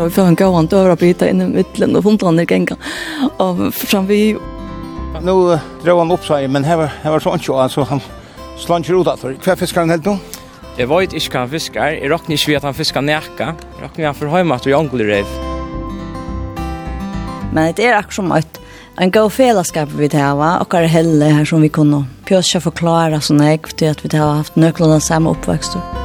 Og vi får en gåan døra bryta inn i middelen og hundene genga og fram vi. Nå drog han opp seg, men her var, her var sånn tjoa, altså han slant ut at. Hva fiskar han helt nå? Jeg vet ikke hva han fiskar. Jeg råkner ikke ved at han fiskar nekka. Jeg råkner han for heimat og jongelrev. Men det er akkurat som et en god fellesskap vi hava, og er helle her som vi kunne. Pjøs ikke forklare sånn jeg, fordi at vi har haft nøklene samme oppvekster.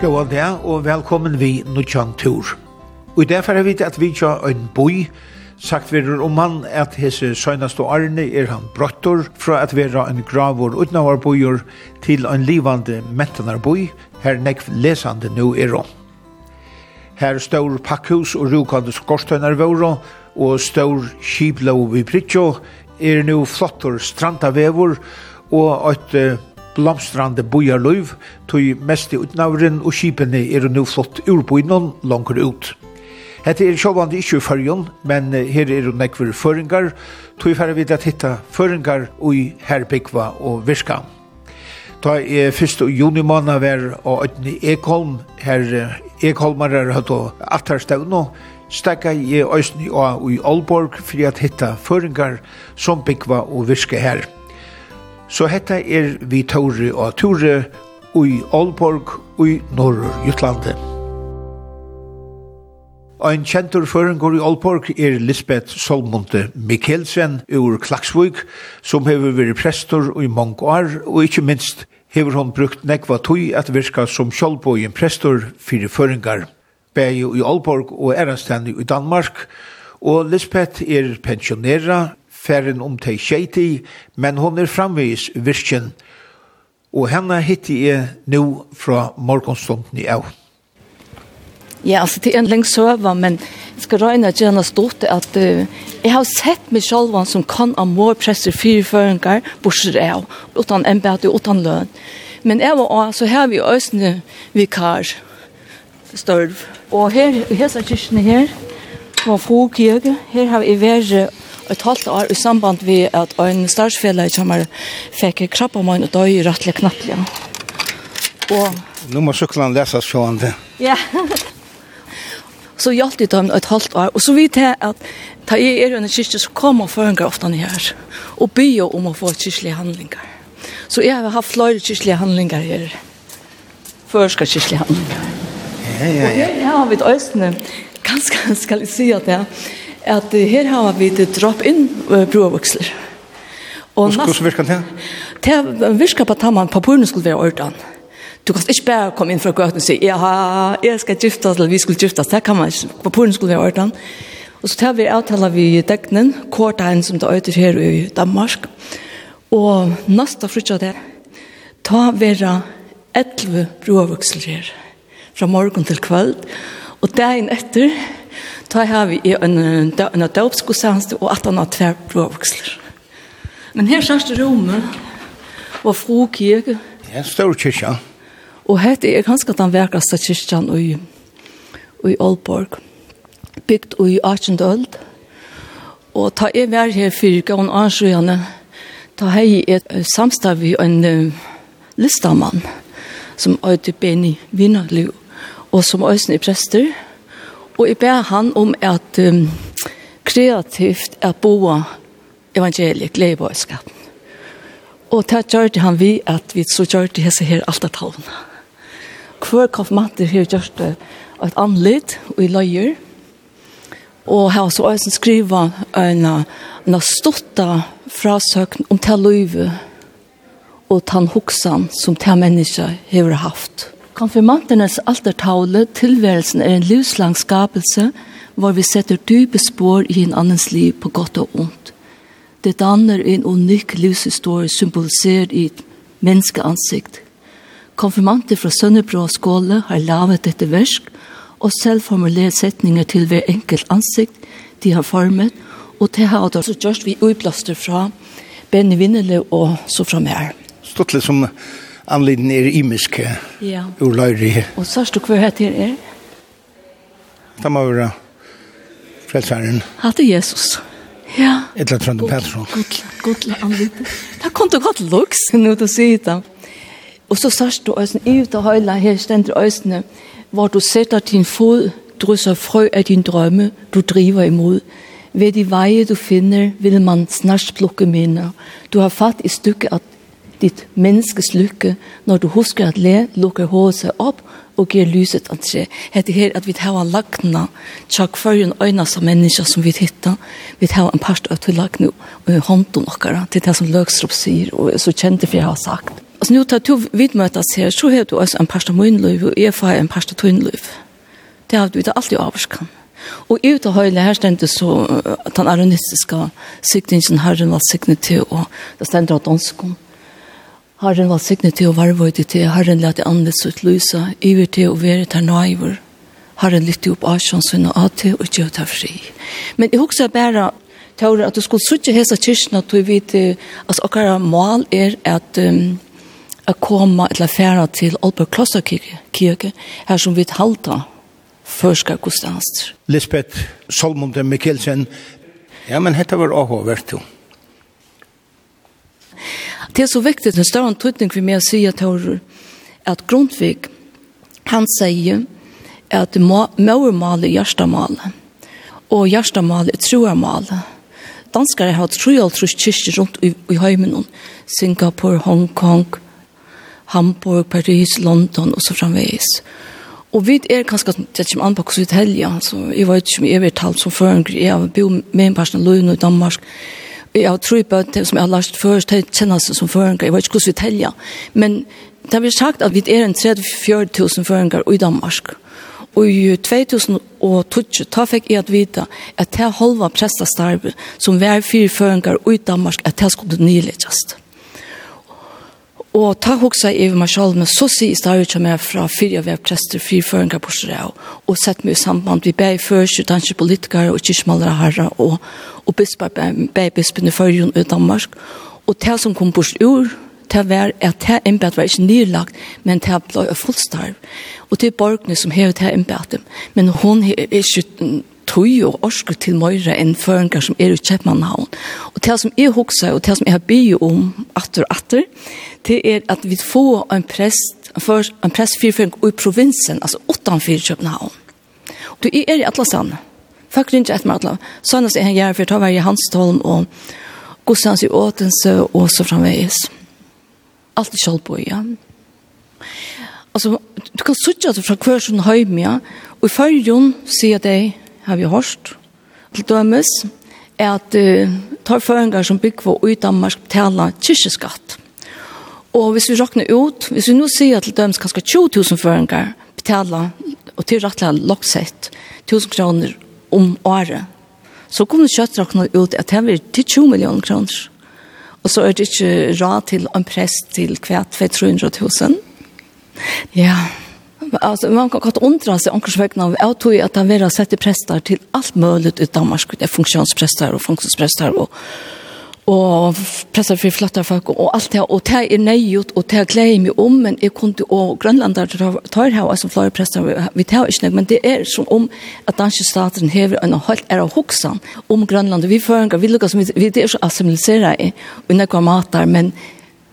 Gåan dag og velkommen vi Nuttjan Tur. Og i det fyrir vi at vi tja en boi, sagt verur om han at hese søgnast og arne er han brottor fra at vera en gravor utnavar boiur til en livande mentanar boi, her nekv lesande nu er om. Her staur pakkhus og rukande skorstøynar våra, og staur kiblau vi pritjo, er nu flottor strandavevor, og et blomstrande bojarløyv, tog mest i utnavren og skipene er nu flott urbøynen langer ut. Hette er sjåvande ikkje i fyrjon, men her er jo nekver føringar, tog færre vidt at hitta føringar ui herbyggva og virka. Ta er fyrst og juni måned var og Øtni Ekholm, her Ekholmarar hatt og Atarstavno, stekka i Øysni og i Aalborg for at hitta føringar som byggva og virka her. Så hetta er vi Tore og Tore i Aalborg i Norr-Jutlandet. Ein kjentur føringur i Aalborg er Lisbeth Solmonte Mikkelsen ur Klaksvik, som hefur veri prestor i mange år, og ikkje minst hefur hon brukt nekva tøy at virka som sjálfbogin prestor fyrir føringar, Begge i Aalborg og Erastani i Danmark, og Lisbeth er pensjonera færen om til Kjeiti, men hon er framvis virkjen, og henne hittir jeg nå fra morgonstunden i av. Ja, altså det er en lenge søva, men jeg skal røyne at jeg har stått at uh, jeg har sett meg selv som kan av mor presser fire føringer, bortsett av, utan embete, utan løn. Men jeg var også, her vi øsne vikar, størv. Og her, i hese kyrkene her, var fogkirke, her har vi vært et halvt år i samband med at en starsfelle kommer fikk krabba mann og døy rettelig knappelig. Og... Nå må syklene leses sjående. Ja. så hjalp de dem et halvt år. Og så vidt jeg at da jeg er under kyrkje, så kommer føringer ofte ned her. Og byr om å få kyrkjelige handlinger. Så jeg har haft flere kyrkjelige handlinger her. Førska kyrkjelige handlinger. Ja, ja, ja. Og her har vi et østene. Ganske skal jeg si at det er at her har vi det drop-in-brovaksler. Hvordan virker det? Det virker på at man på papurene skulle være ordan. Du kan ikke bare komme inn fra gøten og si ja, jeg skal giftas, eller vi skulle gifte oss. Det kan man ikke. På Papurene skulle være ordan. Og så tar vi avtaler vi i degnen, kvartegn som det øyder her i Danmark. Og nasta frutja det, ta vera 11 brovaksler her, fra morgen til kvöld. Og dagen etter, Da har vi en, en døpsgodsanste og at han har tver brøvksler. Men her sørste rommet var fru kirke. Ja, stor kyrkja. Og hette er ganske den verkaste kyrkjan i, i Aalborg. Bygd i 18. øld. Og ta jeg vær her fyrka og ansøgjene, ta hei et samstav i en uh, listamann som øyde Benny Vinnerliv og som øyne er prester. Og Og jeg ber han om at um, kreativt er boa evangeliet gledebøyskapen. Og det gjør det han vi at vi så gjør det hese her alt av talene. Hver konfirmanter har gjort det et anledd og i løyer. Og her så også skrivet en, en stotta frasøkn om til løyve og tann hoksan som til mennesker har haft. Konfirmanternes altertavle, tilværelsen er en livslang skapelse, hvor vi setter dype spår i en annens liv på godt og ondt. Det danner en unik livshistorie symbolisert i et menneskeansikt. Konfirmanter fra Sønnebrå skåle har lavet dette versk, og selv formulert setninger til hver enkelt ansikt de har formet, og det har også gjort vi utplaster fra Benny Vinnele og så fra mer. litt som anledning er imiske ja. ur løyri. Og sørst du hva heter er? Det må være frelseren. Hatt er Jesus. Ja. Etla Trondheim Pettersson. God, god, god Det kom til godt luks, nå du sier det. Og så sørst du øyne, i ut av høyla her stender øyne, hvor du setter din fod, drysser frø av din drømme, du driver imod. Ved de veje du finner, vil man snart plukke minner. Du har fatt i stykket av ditt menneskes lykke når du husker at le, lukker hodet seg opp og gir lyset at se. Hette her at vi tar lagna for en øyne som mennesker som vi hittar. Vi tar en part av til lagna og hånden okkara til det som Løgstrup sier og så kjente for jeg har sagt. Altså nå tar to vidmøtes her, så har du også en part av min liv og jeg får en part av tunnløyv. Det har du alltid avskan. Og ut av høyla her stendte så at den aronistiske sikningen herren var siknet til, og det stendte av danskene. Herren var signet til og varvøy til til, Herren lette andes ut lysa, iver til å være til nøyver. Herren lytte opp asjonsvinn og ate og gjør til fri. Men jeg husker bare, Tauren, at du skulle suttje hesa kyrkene at du vet, at akkurat mål er at um, a koma eller fære til Aalborg Klosterkirke, her som vi halta førska gudstjenester. Lisbeth Solmonte Mikkelsen, ja, men dette var avhåvert jo. Det er så viktigt, en större antydning vi med å si at at Grundtvig, han sier at mauermal er hjertemal, og hjertemal er troermal. Danskere har trojaltrus kyrkjer rundt i, i heimen, Singapore, Hong Kong, Hamburg, Paris, London og så framveis. Og vi er kanskje, det er ikke an på hvordan vi teller, altså, jeg vet ikke om jeg vil talt som føringer, jeg har bo med en person i Danmark, jeg har tro på det som jeg har lært før, det kjennes som føringer, jeg vet ikke hvordan vi teller. Men det har vi sagt at vi er en 34 000 føringer i Danmark. Og i 2012 da fikk jeg at vite at det halva prestastarbe som var fire føringer i Danmark, at det skulle nyleggjast. Og ta hoksa i meg selv, men så sier jeg ikke meg fra fire av jeg prester, fire føringer på Sjørev, og sett meg i samband. Vi ber før, danske politikere og kyrkmalere herre, og, og bisper ber bispen i førjen i Danmark. Og det som kom bort ur, det var at det embed var ikke nylagt, men det ble fullstarv. Og det er borgene som hever det embedet, men hun er ikke tøy og orsker til møyre enn føringer som er i Kjeppmannhavn. Og det som jeg hoksa, og det som jeg har bygd om atter og atter, det er at vi får en prest, en prest fyrføring i provinsen, altså utenfor Kjeppmannhavn. Og det er i Atlasan. Faktisk ikke etter meg Atlasan. Sånn at jeg gjør for å ta i Hanstholm og Gossans i Åtense og så framveis. Alt i på, ja. Altså, du kan sutja det fra hver sånn høymia, og i fyrjon sier det, har vi hørt. Til dømes er at uh, tar som bygger i Danmark betaler kyrkjeskatt. Og hvis vi råkner ut, hvis vi nå sier til dømes kanskje 20 000 føringer betaler og tilrettelig loksett 1000 kroner om året, så kommer kjøtt råkne ut at det blir til 20 millioner kroner. Og så er det ikke råd til en prest til hvert 200 000. Ja, Alltså man kan gott undra sig om kursvägna av jag tror att han vill ha sett präster till allt möjligt i Danmark. Det är funktionspräster och funktionspräster och og pressa fyrir flattar folk og alt det, og det er nøyut, og det gleder jeg meg om, men jeg kunne, og grønlandar tar her, altså flere pressar, vi tar ikke men det er som om at danske staten hever en halvt er av hoksan om Grønland, vi føringer, vi lukkar som vi, vi det er så assimilisera i, og nekva matar, men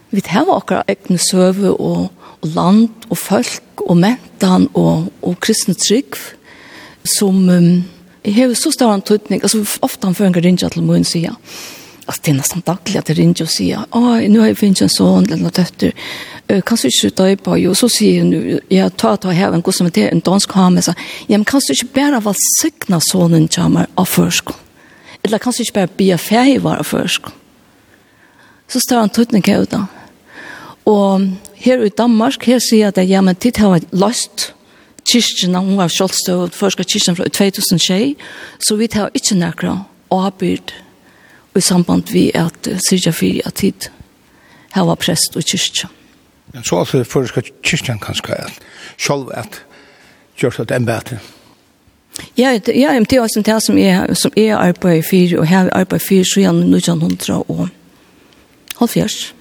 Vi tar akkurat egne søve og, og land og folk og mentan og, og kristne trygg som um, har så stor en tøytning. Altså, ofte han fører en ringer til min sida. Altså, det er nesten daglig at jeg ringer og sier, «Åh, nå har jeg finnet en sånn eller noe døtter. Kan du ikke ta i på?» jo, så sier hun, ja, ta ta her en god som er en dansk ham». Jeg sier, «Ja, men kan du ikke bare valgsikne sånn kommer av førskolen?» Eller kan du ikke bare be ferie være av førskolen? Så står han tøytning her da. Og her i Danmark, her sier jeg at ja, men tid har løst kyrkjene, hun var kjølstøv, første kyrkjen fra 2006, så vi tar ikke nærkere avbyrd i samband vi at syrja fyrir at tid har vært prest og kyrkjen. Men så altså første kyrkjen kanskje, at selv at gjørs en bedre. Ja, ja, det er også det som er, som er arbeid i fyr, og her er arbeid i fyr, så er han 1900 og halvfjerst.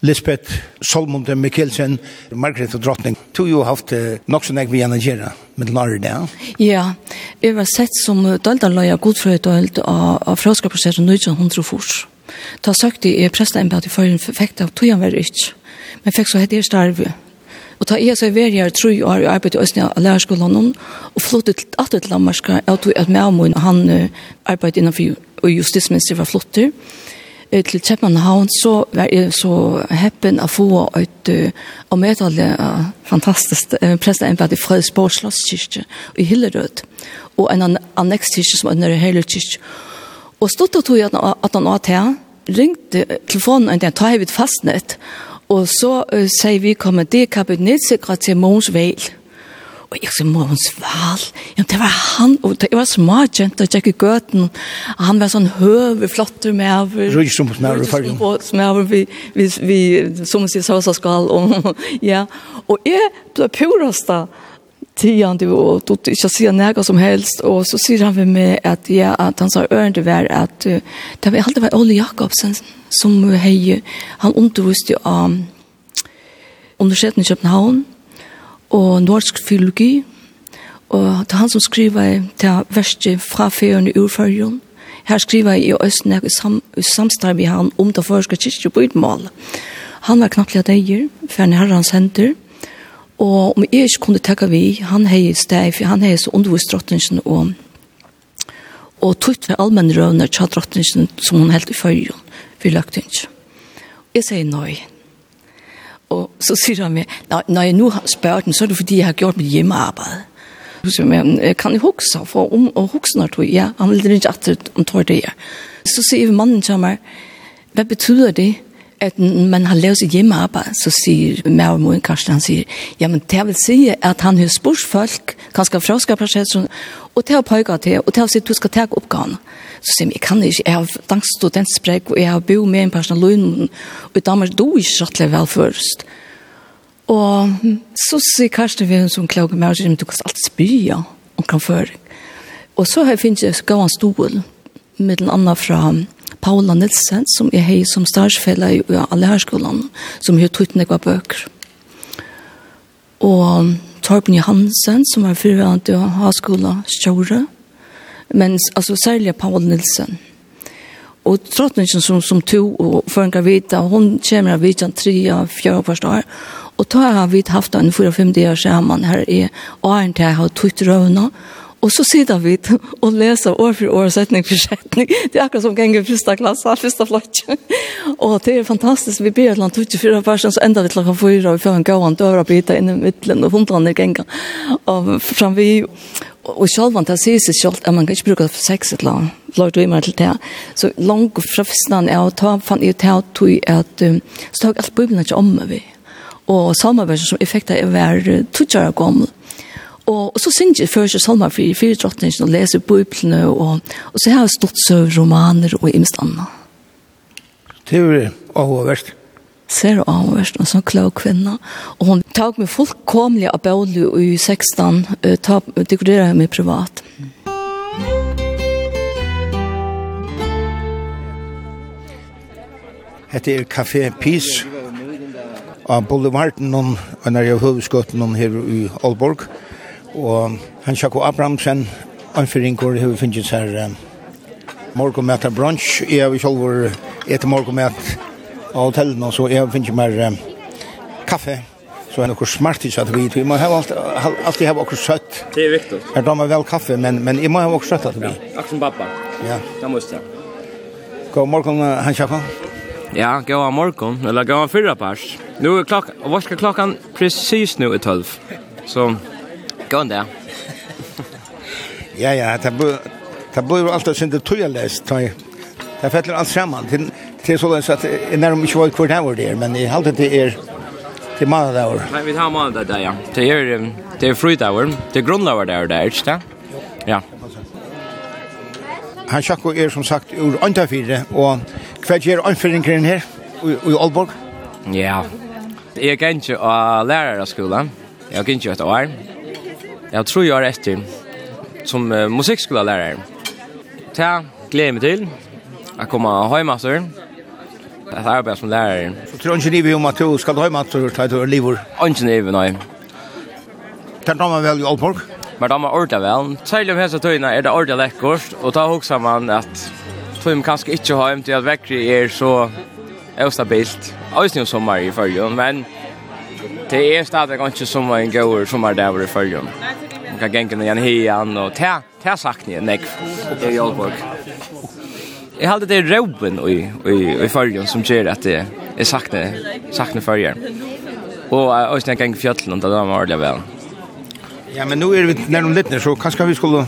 Lisbeth Solmonte Mikkelsen, Margrethe og Drottning. Du har jo haft eh, nok så nek vi gjerne gjerne med Lari der. Ja, jeg var sett som Daldanløya godfrøydøld av av fraskaprosesset 1900 fors. Da søkte jeg prestaembad i førjen fikk tog han var ikke, men fikk så hette jeg starve. Og ta jeg så var jeg tru år i arbeid i Østnia av lærerskolen og flottet til alt til Lammarska Jeg tog at med og han arbeidet innenfor justisminister var flottet til Kjeppmannhavn, så var jeg så heppen å få et og medtale fantastisk presteembed i Fredsborg Slottskirke i Hillerød og en annekskirke som er nere Heilerkirke og stod og tog at han åt her ringte telefonen og ta hevet fastnett. Og så uh, sier vi kommer det kabinettsekret til Måns Veil Og jeg sa, må hun sval? Ja, det var han, og det var smart, kjent, og jeg gøten, og han var sånn høve, flotte med av. Røystrøm med over. Røysomsmæver, Som Røysomsmæver, vi, vi, vi, som man sier, så skal, og, ja. Og jeg ble purast da, tian du og du ikke sier noe som helst og så sier han ved meg at, ja, at han sa øren det var at uh, det var alltid var Ole Jakobsen som hei han underviste av um, universiteten i København og norsk filologi, og det er han som skriver til verste fra ferien i urførjen. Her skriver jeg i Østen, i, sam, samstarv med han om det første kyrkje på utmål. Han var knappt litt eier, for han er hans hender, og om jeg ikke kunne takke vi, han heier steg, for han heier så undervist drottningen, og, og tog for allmenn røvner til drottningen som hun helt i førjen, for løgtingen. Jeg sier nøy, Og så sier han meg, når, jeg nu har den, så er det fordi, jeg har gjort mitt hjemmearbeid. Så siger jeg, kan jeg huske for om og huske når du ja, han vil ikke at om tror det er. Så sier mannen til meg, hva betyder det, at man har lavet sitt hjemmearbeid? Så sier Mær og Moen Karsten, han siger, jamen det vil si at han har spurt folk, kanskje fra skal og til å pøyget til, og til å si at du skal ta oppgavene så sier jeg, jeg kan ikke, jeg har dansk studentsprek, og jeg har bo med en person av lønnen, og i Danmark do ikke rettelig vel først. Og så sier Karsten vi hun som klager med, og sier, du kan alltid spyrja om kan føre. Og så har jeg finnet jeg gav en stol, med en annen fra Paula Nilsen, som jeg har som starsfelle i Allerhærskolen, som har tog nekva bøker. Og Torben Johansen, som var fyrværende i Havskola Stjore, men alltså särskilt Paul Nilsson och trottningen som som to och för en vita hon kommer av vitan 3 av första år och då har vi haft en 4 5 dagar samman här är Arnt här har tuttröna Och så sitter vi och läser år för år, sättning för sättning. Det är akkurat som gänger första klassen, första flott Och det är fantastiskt. Vi ber bland 24 personer så ända vi klockan fyra. Vi får en gåan dörra bita in i mittlen och hundrarna gänger. Och fram vi og selv om det sier seg selv at man kan ikke bruke sex et eller annet, lort vi meg til det. Så langt fra fyrsten er å ta, fann jeg til at du at, så tar jeg alt bøybelen ikke om meg vi. Og salmaversen som effekter er hver tøtjere gammel. Og, og så synes jeg først salmer for fire drottningen og leser bøyblene, og, og så har jeg stått så romaner og imest annet. Det er jo oververst ser avhørst, en sånn klok kvinne. Og hun tok meg fullkomlig av Bålu i 16, uh, dekorerer jeg meg privat. Hette er Café Peace av Boulevarden og en av hovedskøtten her i Aalborg. Og han Jakob Abrahamsen, anføringer, har vi finnet her um, morgenmæter brunch. Jeg har selv vært etter morgenmæter av hotellene, så jeg finner mer um, kaffe, så er det noe smart i satt vi, vi må ha alt, alltid ha noe søtt. Det er viktig. Jeg tar meg vel kaffe, men, men jeg må ha noe søtt at vi. Ja, akkurat som pappa. Ja. Det må jeg. God morgen, Hans Jakob. Ja, god morgon, eller god fyra pers. Nu är klockan, vad ska klockan precis nu är 12. Så, gå där. ja, ja, det blir, det blir alltid sin det tog jag läst. Det fäller allt samman det är sådant så att när de inte var kvart där det, men i halvt det er till måndag där. Men vi har måndag där ja. Det är det är fredag var. Det grundar var där där, inte? Ja. Han sjakko er som sagt ur Antafire, og hva gjør anføringen her i Aalborg? Ja, jeg kan ikke av lærerskolen. Jeg kan ikke et år. Jeg tror jeg er etter som musikkskolelærer. Ta gleder meg til. Jeg kommer hjemme, Jeg har arbeidet som lærer. Så tror ikke ni om at du skal hjemme at du tar et liv? Ikke ni, nei. Den damer vel i Aalborg? Men da damer ordentlig vel. Særlig om hese tøyene er det ordentlig lekkert, og da husker man at tøyene kanskje ikke har hjem til at vekkere er så ustabilt. Øyne sommer i følgen, men det er stadig ikke som en god sommerdag i følgen. Man kan gjenge ned igjen hian, og det er sagt nye, nekv, det er i Aalborg jag hade det roben i i i förrjun som ger att det är sakna sakna förrjun. Och och sen gäng fjällen och det var ordentligt väl. Ja, men nu är vi när de littnar så kanske vi skulle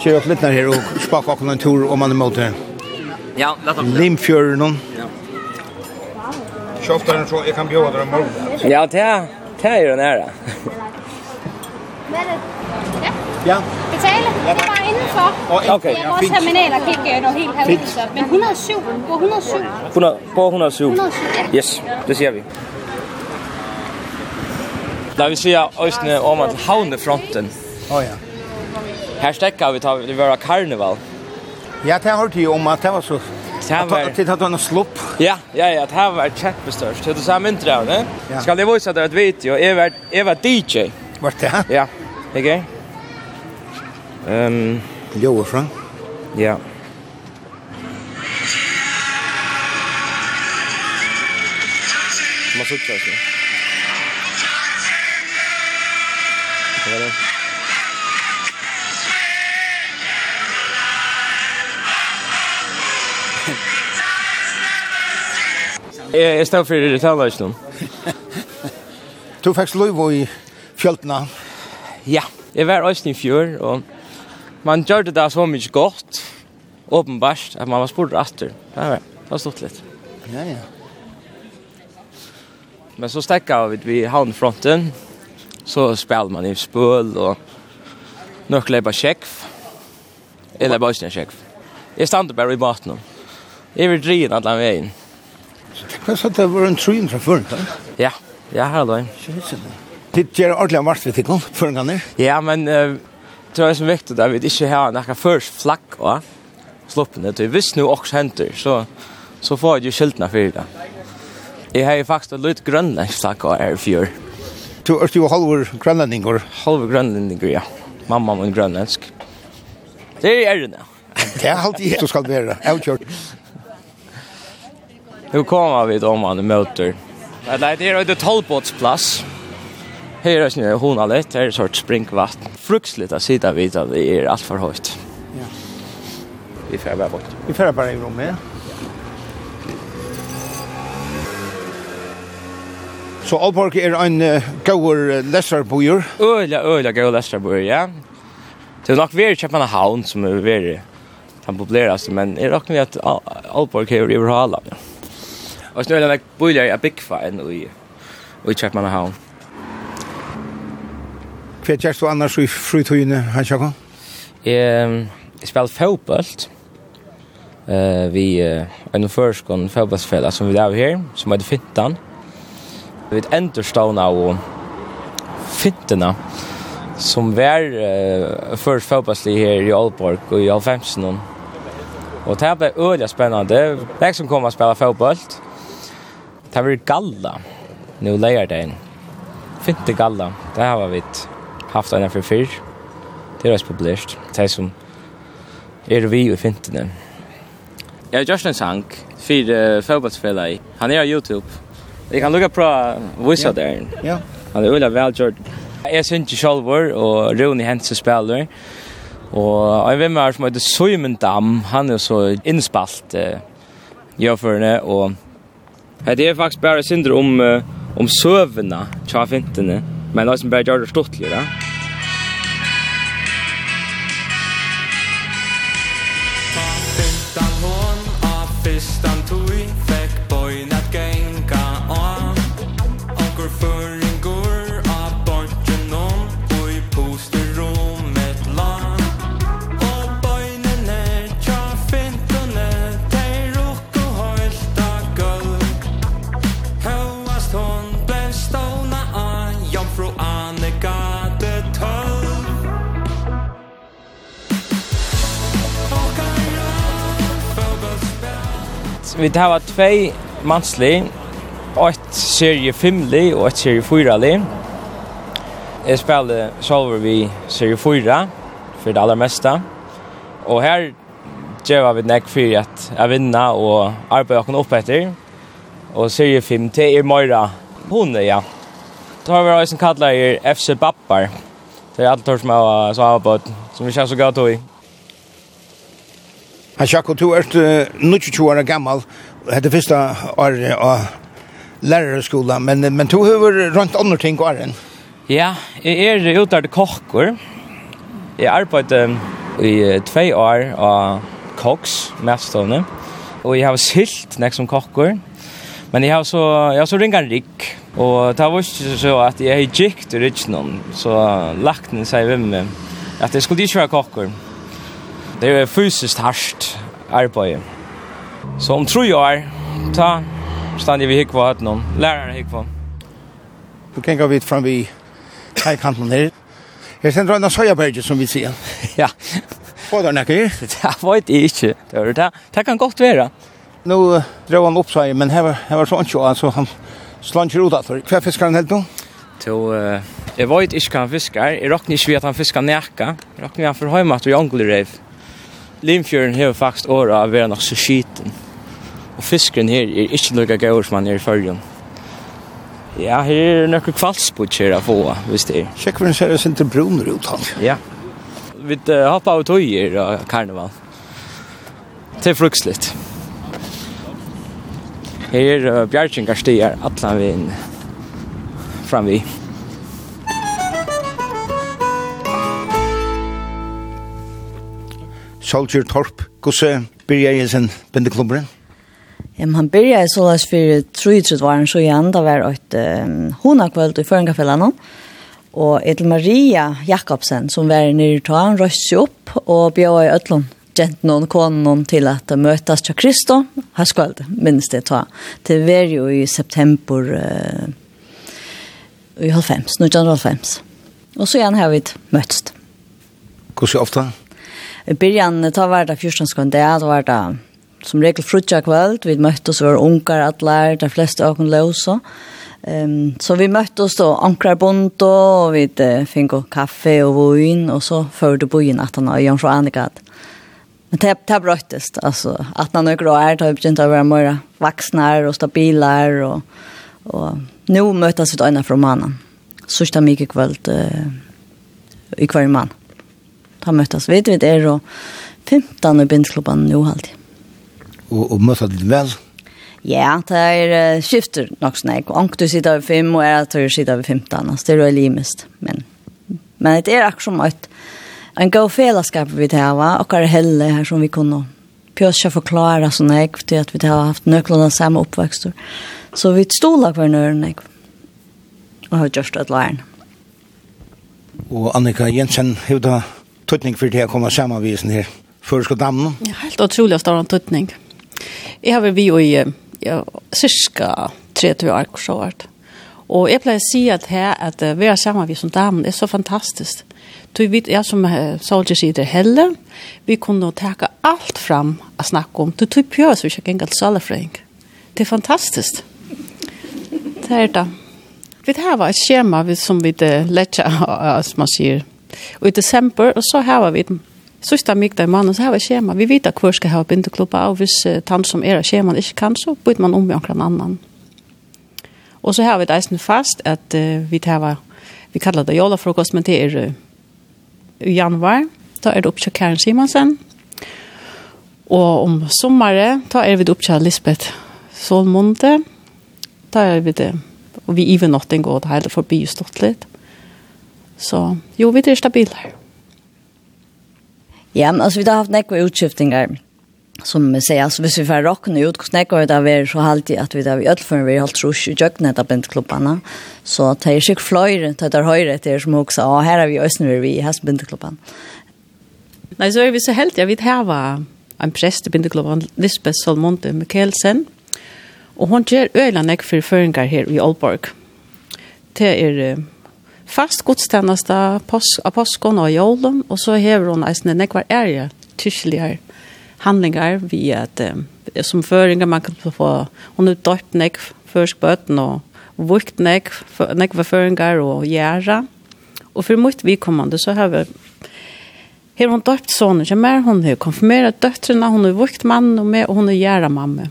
köra upp littnar här och spaka och en tur om man är mot det. Ja, det oss. Limfjörden. Ja. Tjoftare så jag kan bjuda dem imorgon. Ja, det det är ju nära. Men det. Ja. Ja. Det är indenfor. Okay. Vores terminaler kan ikke nå helt halvvis op, men 107, på 107. 100, på 107. 107, ja. Yes, det ser vi. Da vi ser østene om at havnefronten. Åh oh, ja. Her stekker vi, det var karneval. Ja, det har du om at det var så Tavar. Till att han slopp. Ja, ja, ja, det här var kjempestørst. Det er sa mynt där, ne? Skal jeg vise deg et video. Eva Eva DJ. Vart det? Ja. Okay. Ehm um, fra? Ja. Man sitter alltså. Det var det. Jeg, jeg stod for det taler ikke noen. Du fikk lov i fjøltene. Ja, jeg var også i fjør, og man gjør det da så mye godt, åpenbart, at man var spurt etter. Det var, det var stort litt. Ja, ja. Men så stekket vi vid havnfronten, så spelar man i spøl og nok lepa sjekv. Eller bare ikke sjekv. Jeg stander bare i maten. Jeg vil drien alle veien. Hva sa det var en tryn fra før? Ja, ja, her er det. Det gjør ordentlig mars vi fikk om, før en gang Ja, men... Uh, tror jag är så viktigt att vi inte har några först flack va. Sloppen det Hvis nu också händer så så får jag ju skyltna för det. Jag har ju faktiskt ett litet grönländskt flack och är fjör. Du är ju halvor grönlänningar. Halvor grönlänningar ja. Mamma min grönländsk. Det är det nu. Det är alltid du ska vara. Avkört. Nu kommer vi då man möter. Det är det är det 12 båtsplats. Her er snø, hun har lett, her er sort springvatten. Fruksligt å sitte vidt at det er alt for høyt. Ja. Vi får bare bort. Vi får bare i rommet, ja. Så Alborg er en uh, gaur uh, lesarbojur? Øyla, øyla gauer lesarbojer, ja. Det er nok vært Kjøpenhavn som er vært den populæraste, men jeg råkner vi at Al Alborg er i Vrhala. Og det meg bøyla i Abikva enn i, i Kjøpenhavn. Hva gjør du annars i frutøyene, Hans Jakob? Jeg, jeg spiller fotboll. Uh, vi uh, er en førskånd fotballsfeller som vi er her, som heter Fintan. Vi er enderstående av Fintene, som var uh, først fotbollslig her i Aalborg og i Alfemsen. Og det ble øyelig spennende. Jeg som kom og spille fotball, det var galla, nå leier det inn. Finte galla, det har vi vidt haft en för fyr. Det är publicerat. Det som er vi i finten. Jag just en sang för uh, fotbollsspelare. Han är på Youtube. Jag kan lukka på vissa där. Ja. Han är väl väl gjort. Jag syns ju själv och Rune Hansen spelar. Og jeg vet meg som heter Søymen Dam, han er så innspalt uh, gjørførende, og det er faktisk bare synder om, uh, om søvene, tja fintene. Men det som bare gjør det stortligere. Ta fintan hon av fyrsta Vi har två mansli, ett serie 5 li och ett serie 4 li. Jag spelar själv vi serie 4 för det allra mesta. Och här gör vi näck för att jag vinna och arbeta upp efter. Og serie 5 til är Moira. Hon är ja. Då har vi också kallar er FC Bappar. Det är allt som jag så har på som vi känns så gott i. Han Jakob, du er uh, 22 år gammal, hette fyrsta året av lærerskola, men, men du har rundt andre ting åren. Ja, jeg er utdatt kokker. Jeg arbeider i tvei år av koks, mestående, og jeg har silt nek som kokker, men jeg har så, jeg har så ringa rik, og det var ikke så at jeg har gikt i rikken, så lagt den seg ved meg, at jeg skulle ikke være kokker. Det er fysiskt harsht arbeid. Så om tre år, ta stand vi hikk på høtten om, læreren hikk på. Du kan gå vidt fram vi kajkanten her. Her sender en sojaberg, som vi sier. ja. Får du nekker? Det vet jeg ikke. Det, det, det kan godt være. Nå uh, drev han opp seg, men her var, her var sånn ikke, altså han slanger ut etter. Hva fisker han helt nå? Så uh, jeg vet ikke hva han fisker. Jeg råkner ikke ved at han fisker nækka. Jeg råkner han for hjemme at vi angler. Limfjøren har faktisk året av å være nok så skiten. Og fiskeren her er ikke noe gøy som han er i følgen. Ja, her er noe kvalsbord her å få, hvis det er. Sjekk for den ser sin til bruner ut han. Ja. Vi uh, hopper av tøyer og karneval. Til frukslitt. Her er uh, bjergjengarstier, atlan vi inn fram vi. Soldier Torp. Hvordan byrja jeg sin bindeklubberen? Ja, men han byrja i så løs for 33 varen så igjen. da var et um, hunakvöld i Føringafellene. Og Edel Maria Jakobsen, som var nere i taen, røst seg opp og bjør i Øtlund jenten og konen til at møtes til Kristo, har skvalt, minnes det ta. Det var jo i september uh, i 1995, 1995. Og så igjen har vi møtst. Hvordan ofte? I början, ta var det fjörsdagsgrund, det var det som regel frutja kvöld, vi möttes, vi var unkar, allar, de flesta av Ehm Um, så vi möttes då, ankrar bunt och vi uh, fick kaffe och vin och så förde bojen att han har Jönsjö Annikat. Men det, det bröttes, alltså att han några år har begynt att vara mer vaxnar och stabila och, och nu mötas vi då ena från mannen. Sista mycket kvöld uh, i kvar man. Da møttes vi, vi er og 15 i bindklubben nå alltid. Og, og møttes du vel? Ja, det er uh, skifter nok snakk. Ank du sitter over 5 og er tror jeg sitter over 15, altså det er jo limest. Men, men det er akkurat som et, en god fellesskap vi tar, va? og er helle her som vi kunne pjøsja forklara sånn jeg, fordi at vi har haft nøklene samme oppvekster. Så vi stola hver nøren jeg, og har gjort et lærerne. Og Annika Jensen, hva tøtning for det å komme sammenvisen her. Før skal dammen. Ja, helt utrolig stor tøtning. Jeg har vært vi i ja, cirka 30 år så hvert. Og jeg pleier å si at her, at vi er sammen vi som damen, er så fantastisk. Du vet, jeg som soldier sier det heller, vi kunne ta alt fram å snakke om. Du tog på så vi ikke gikk alt salafreng. Det er fantastisk. Det er det. Vi har et skjema som vi lette, som man sier, Og i december, og så har vi den. Sista mygda i mannen, så har vi skjema. Vi vet hvor skal ha bindeklubba, og hvis uh, tann som er av skjeman ikke kan, så byter man om med omkring annan. Og så har vi deisen fast at uh, vi tar, vi kallar det jolafrokost, men det er uh, i januar. Da er det oppkjøk Karen Simonsen. Og om sommare, da er vi oppkjøk Lisbeth Solmonte. Da er vi det, og vi even nåtting går det hele forbi stått litt. Så jo, vi er stabiler. Ja, men altså vi har haft nekve utskiftingar som vi sier, altså, hvis vi får råkne ut hvordan nekve det har vært så halvtid at vi har i öllføren vi har holdt rush i djøknet av bindeklubbene så det er sikkert fløyre det er høyre etter som også og her er vi østen vi vi i hans bindeklubbene Nei, så er vi så heldige vi har en prest i bindeklubben, Lisbeth Solmonte Mikkelsen og hun gjør øyne nekve for føringer her i Aalborg. Det er fast godstjeneste påsk, av påsken og jålen, og så hever hun eisene nekvar ærje tyskelige handlingar vi at um, som føringer man kan få hun er døpt nek først bøten og vukt nek nek var føringer og gjæra og for mot vi kommande så har vi her hun døpt sonen ikke mer hun har konfirmeret døtrene hun har vukt mann og, med, og hun har gjæra mamma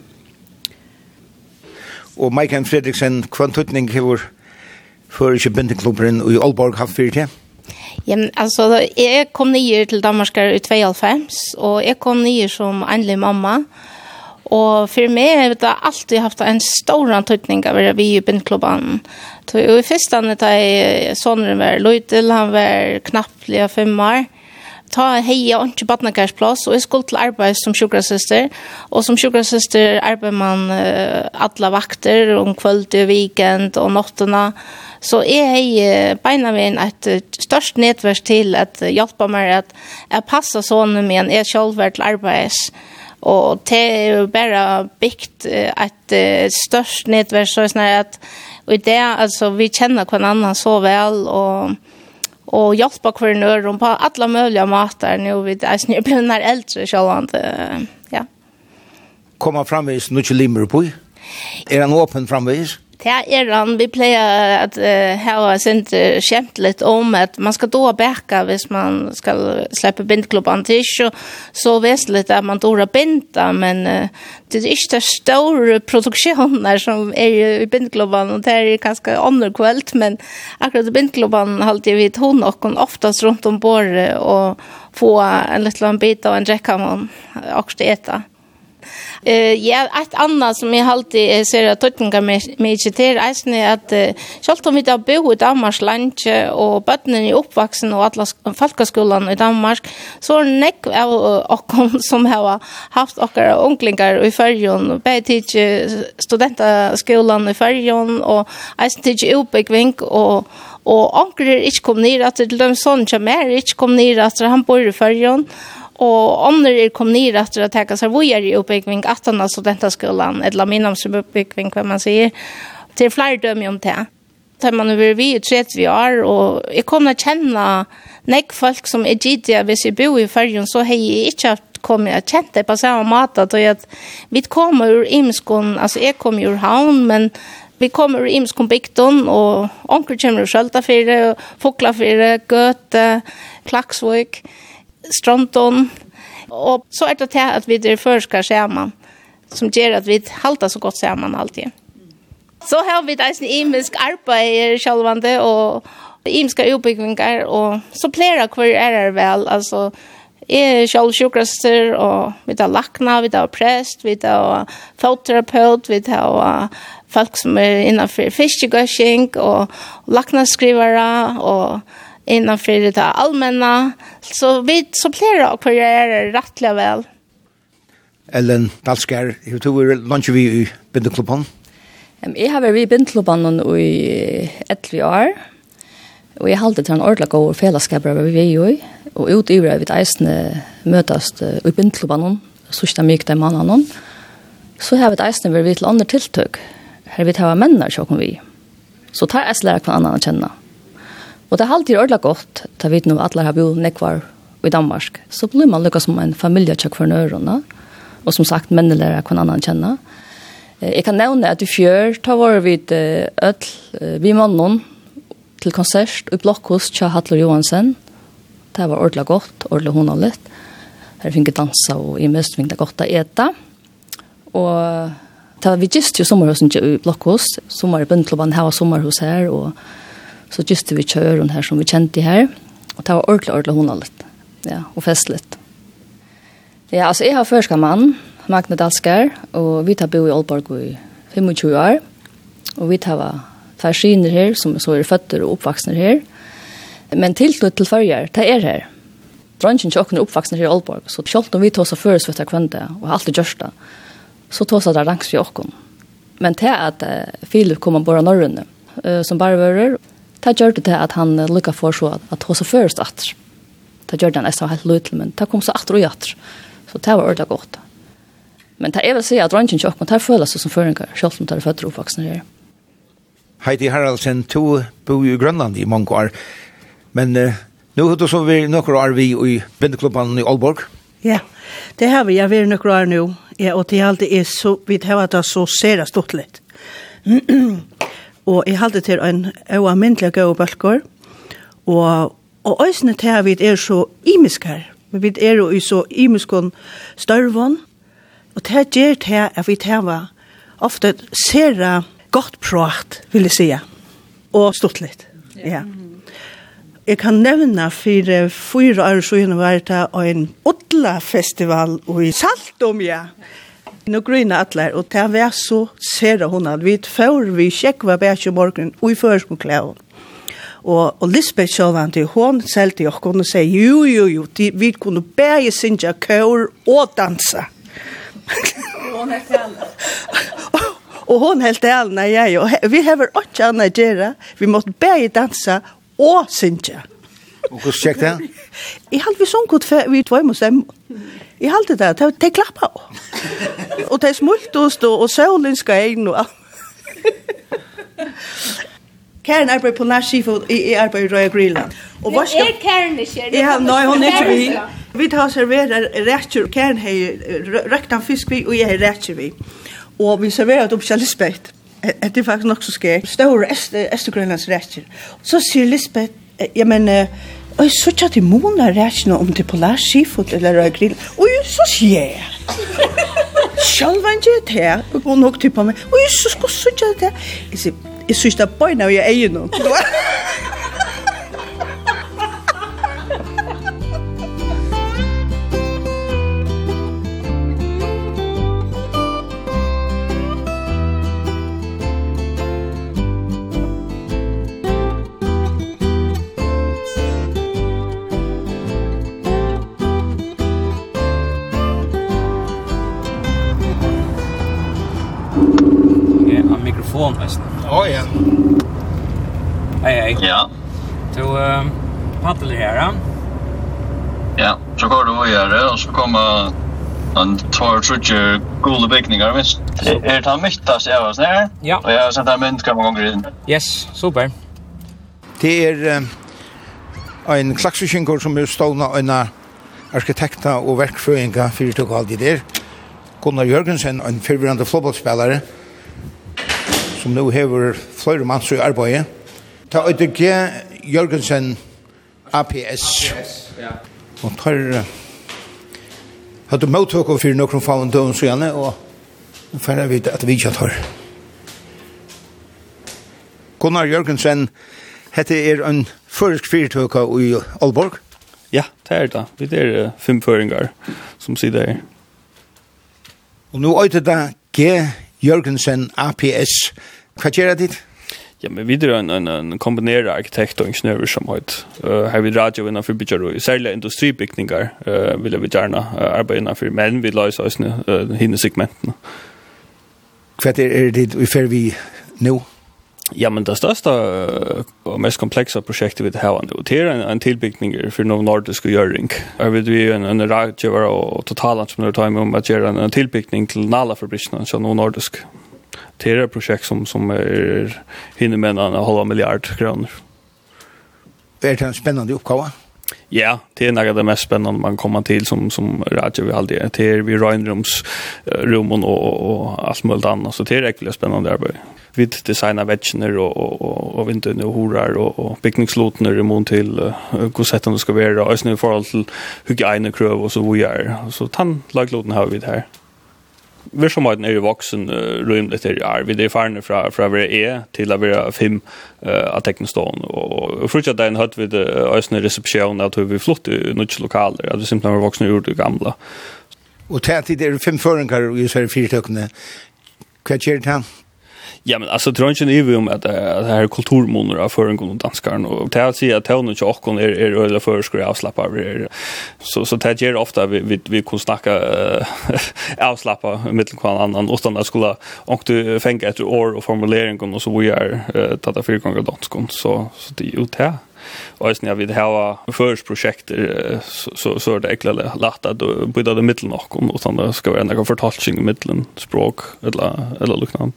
Og Maiken Fredriksen, hva tøtning hever för ikke bindeklubben i Aalborg har fyrt det? Ja, men alltså jag kom nye till Danmark i 2005 och jag kom nye som endelig mamma. Og for meg har det alltid haft en stor antydning av det vi i bindklubben. Så i første da jeg sånne var Løydel, han var knapplig av fem år. Ta heia og ikke badnakarsplass, og jeg skulle til arbeid som sjukrasøster. Og som sjukrasøster arbeider man uh, alle vakter, om kvöld og weekend og nottene. Og Så jeg har beina min et størst nedverst til at hjelpe meg at jeg passer sånne min, jeg selv er til arbeids. Og det er jo bare bygd et størst nedverst, så sånn at og det, altså, vi kjenner hver annen så vel, og og hjelpa hver nøren på alle mulige matar nå vi er snö blir nær eldre självant ja komma framvis nu till på? Er han öppen framvis Det er han, vi pleier at uh, her har sint uh, kjent litt om at man skal då bæka hvis man skal slippe bindklubban til ikke, så vesentlig at man då binda, men uh, det er ikke det store produksjoner som er i bindklubban, og det er ganske underkveld, men akkurat i bindklubban halte vi to nok oftast rundt om båret og få en liten bit av en drekkamon, og også Eh ja, ett annat som jag alltid ser att tolkningar med med till är att uh, självt om vi där bo i Danmark land och barnen är uppvuxna och alla folkskolan i Danmark så är neck av och som har haft och onklingar i Färjön, till studentskolan i Färjön och är till uppbyggving och och onkel är inte kom ned at til dem sån som är inte kom ner att han bor i Førjon Og ånder er kom nir etter å teka seg er i oppbygging at han har studentaskolen, eller minnom som oppbygging, hva man sier, til flere dømme om det. Da man er vi i 30 år, og jeg kom til å kjenne nek folk som er gidia, hvis jeg bor i fyrjun, så har jeg ikke haft kommet å kjent det på samme måte, og at vi kommer ur imskon, altså jeg kom ur havn, men vi kommer ur imskon bygden, og onker kommer ur Sjøltafire, Foklafire, Gøte, Klaksvøk, Klaksvøk, stronton. Och så er det til att vi det se man, som gör att vi halter så gott man alltid. Så har vi det en imisk arbeid självande och imiske uppbyggningar och så pleier kvar är det väl alltså är selv sjukraster och vi tar lakna, vi tar prest, vi tar fotterapeut, vi tar folk som är innanför fiskegörsing och lacknaskrivare och innanför det allmänna. Så vi så blir det att kurera rättliga väl. Ellen Dalskär, hur tog vi lunch vi i Bindeklubban? Jeg har vært i Bindeklubban i 11 år. Og jeg halte til en ordentlig god fellesskap over vi er jo. Og ut i vi eisene møtes i Bindeklubban, så ikke mye de mannene. Så har vi eisene vært til andre tiltøk. Her vi tar mennene, så kommer vi. Så tar jeg slære hva annen å kjenne. Og det er alltid ordentlig godt, da vi nå alle har bodd nekvar i Danmark, så blir man lukket som en familietjekk for nørene, og som sagt, mennene lærer hver annen kjenne. Jeg kan nevne at i fjør tar var vi ødel, vi mannen, til konsert i Blokkhus til Hattler Johansen. Det var ordentlig godt, ordentlig litt. Her fikk jeg dansa, og i mest fikk det godt å ete. Og det var vi gist jo sommerhusen i Blokkhus, sommer i Bøndklubben, her var sommerhus her, og så just vi kjører her som vi kjente her. Og det var ordentlig, ordentlig hundalet. Ja, og festligt. Ja, altså jeg har først mann, Magne Dalskar, og vi tar bo i Aalborg i 25 år. Og vi tar tvær skiner her, som så er føtter og oppvaksner her. Men tilknytt til førjer, det er her. Bransjen tjokken er oppvaksner her i Aalborg, så selv om vi tar oss først för kvende, og har alltid gjørst det, så tar seg det langs vi åkken. Men det er at Filip kommer bare norrønne, som bare værer, Det gjør det til at han lukket for så at hos og først atter. Det gjør det nesten helt løy men det kom så atter og atter. Så det var ordentlig godt. Men det er vel å si at røntgen tjokken, det føles som føringer, selv om det er født og oppvaksne her. Heidi Haraldsen, to bor i Grønland i mange år, men uh, nå har du så vært noen år vi i Bindeklubben i Aalborg. Ja, det har vi, jeg har vært noen år nå, ja, og det er alltid er så, vi har vært så ser det stort litt. Og jeg halte til en oamyndelig gøy bølger, og, og øsene til at vi er så imisk her. Vi er jo i så imiskon størvån, og det gjør til at vi tar ofte ser godt prat, vil jeg si. og stort litt. Ja. Jeg kan nevne for fyra år siden var det en Odla-festival i Saltomia. Ja Nå grøyna atler, og det var så ser hun at vi får vi sjekke sjekva bæsje morgen og i førsmål klæven. Og, og Lisbeth Sjøland, hun selv til oss, og sier, jo, jo, jo, de, vi kunne bæge sinja kør og dansa. og hun er kjærlig. og hon helt alna jag och vi har ikke annet å gjøre, vi måste bäge dansa och synja Og hvordan skäkt det Jeg halv vi sånn godt, för vi två måste I halte det, det, de klappa. og de smultost og, og solen skal inn og alt. Karen arbeider på Nash Seafood, jeg arbeider i Røya Grylland. Og hva skal... Er Karen ikke? Ja, nei, hun er ikke vi. Vi tar serverer rettjer, Karen har røkt røkta fisk vi, og jeg har rettjer vi. Og vi serverer det opp til Lisbeth. Det er faktisk nok så skje. Ståre Estergrønlands rettjer. Så sier Lisbeth, ja, men... uh, og jeg så ikke at de måneder reisene om det polar skifot eller røy grill, og jeg så skje. Selv var ikke det her, og nok til på meg, og jeg så sko så ikke det her. Jeg sier, jeg synes det er bøyna av jeg eier noe. mikrofon, eisen. Å, ja. Hei, hei. Ja. Du, uh, paddel her, ja? Ja, så går du videre, och så kommer han tar trutje gode bygninger, visst. Er det han myttas jeg var snær? Ja. Och jag har sett en mynd hver ganger in. Yes, super. Det er en klaksvikinkor som er stående en arkitekta og verkfrøynga fyrir tog aldri der. Gunnar Jørgensen, en fyrvirrande flåbåtsspelare, som nu hever flere manns i arbeid. Ta ØDG Jørgensen APS. APS, ja. Og tar Uh, hadde møttok for noen faen døgn så gjerne, og nå får jeg vite at vi ikke tar. Gunnar Jørgensen, hette er en førisk fyrtøk i Aalborg. Ja, det er det. Vi er uh, fem føringar som sitter her. Og nå øyde det G Jørgensen APS. Hva gjør det ditt? Ja, men vi er en, en, en kombinerer arkitekt og ingeniører som høyt. Uh, her vil radio innenfor bygger og særlig industribygninger uh, vil vi gjerne uh, arbeide innenfor, men vi løser oss uh, hinne segmentene. Hva er det vi fer vi nå? Ja, men det största og mest komplexa prosjektet vi har nå, det er en, en tilbygning för noen Nordisk gjøring. Göring. Jag vi en, en, en rådgivare och er tar med om att göra en, en tilbygning till Nala-fabrikerna, så noen Nordisk. Det er et projekt som, som är hinner med en halva miljard kronor. Det är en spännande uppgåva. Ja, det är något av det mest spännande man kommer till som som Roger vi alltid är till vi Reinrums rummen och och allt möjligt annat så det är riktigt spännande arbete. Vi designar väggar och och och vinter och horar och och picknickslotner i mån till hur sätten ska vara och snö förhåll till hygienkrav och så vidare. Så tant lagloten har vi det här virksomheten er jo voksen uh, rymlig til er. Vi er ferdig fra, fra å være E til å være 5 uh, av Teknestånd. Og, og fortsatt det en høyt ved uh, øsne resepsjon at vi flott i nødvendig lokaler, at vi simpelthen var voksne gjort det gamle. Og til at det er fem føringer i Sverige fyrtøkene, hva gjør det til? Ja, men alltså tror inte ni om att det här kulturmoner av för en danskaren och det att säga att hon inte och är är eller för skulle avslappa så så det ger ofta vi vi, vi kan snacka uh, avslappa med kvar annan och stanna skulle och du fänga ett år och formulering och så vi är uh, tata för gånger danskan så så det är ju det. Och sen jag vid här försprojekt så så så det äckla lätt att bidda det mitten och och det ska vi ändå komfortabelt i mitten språk eller eller liknande.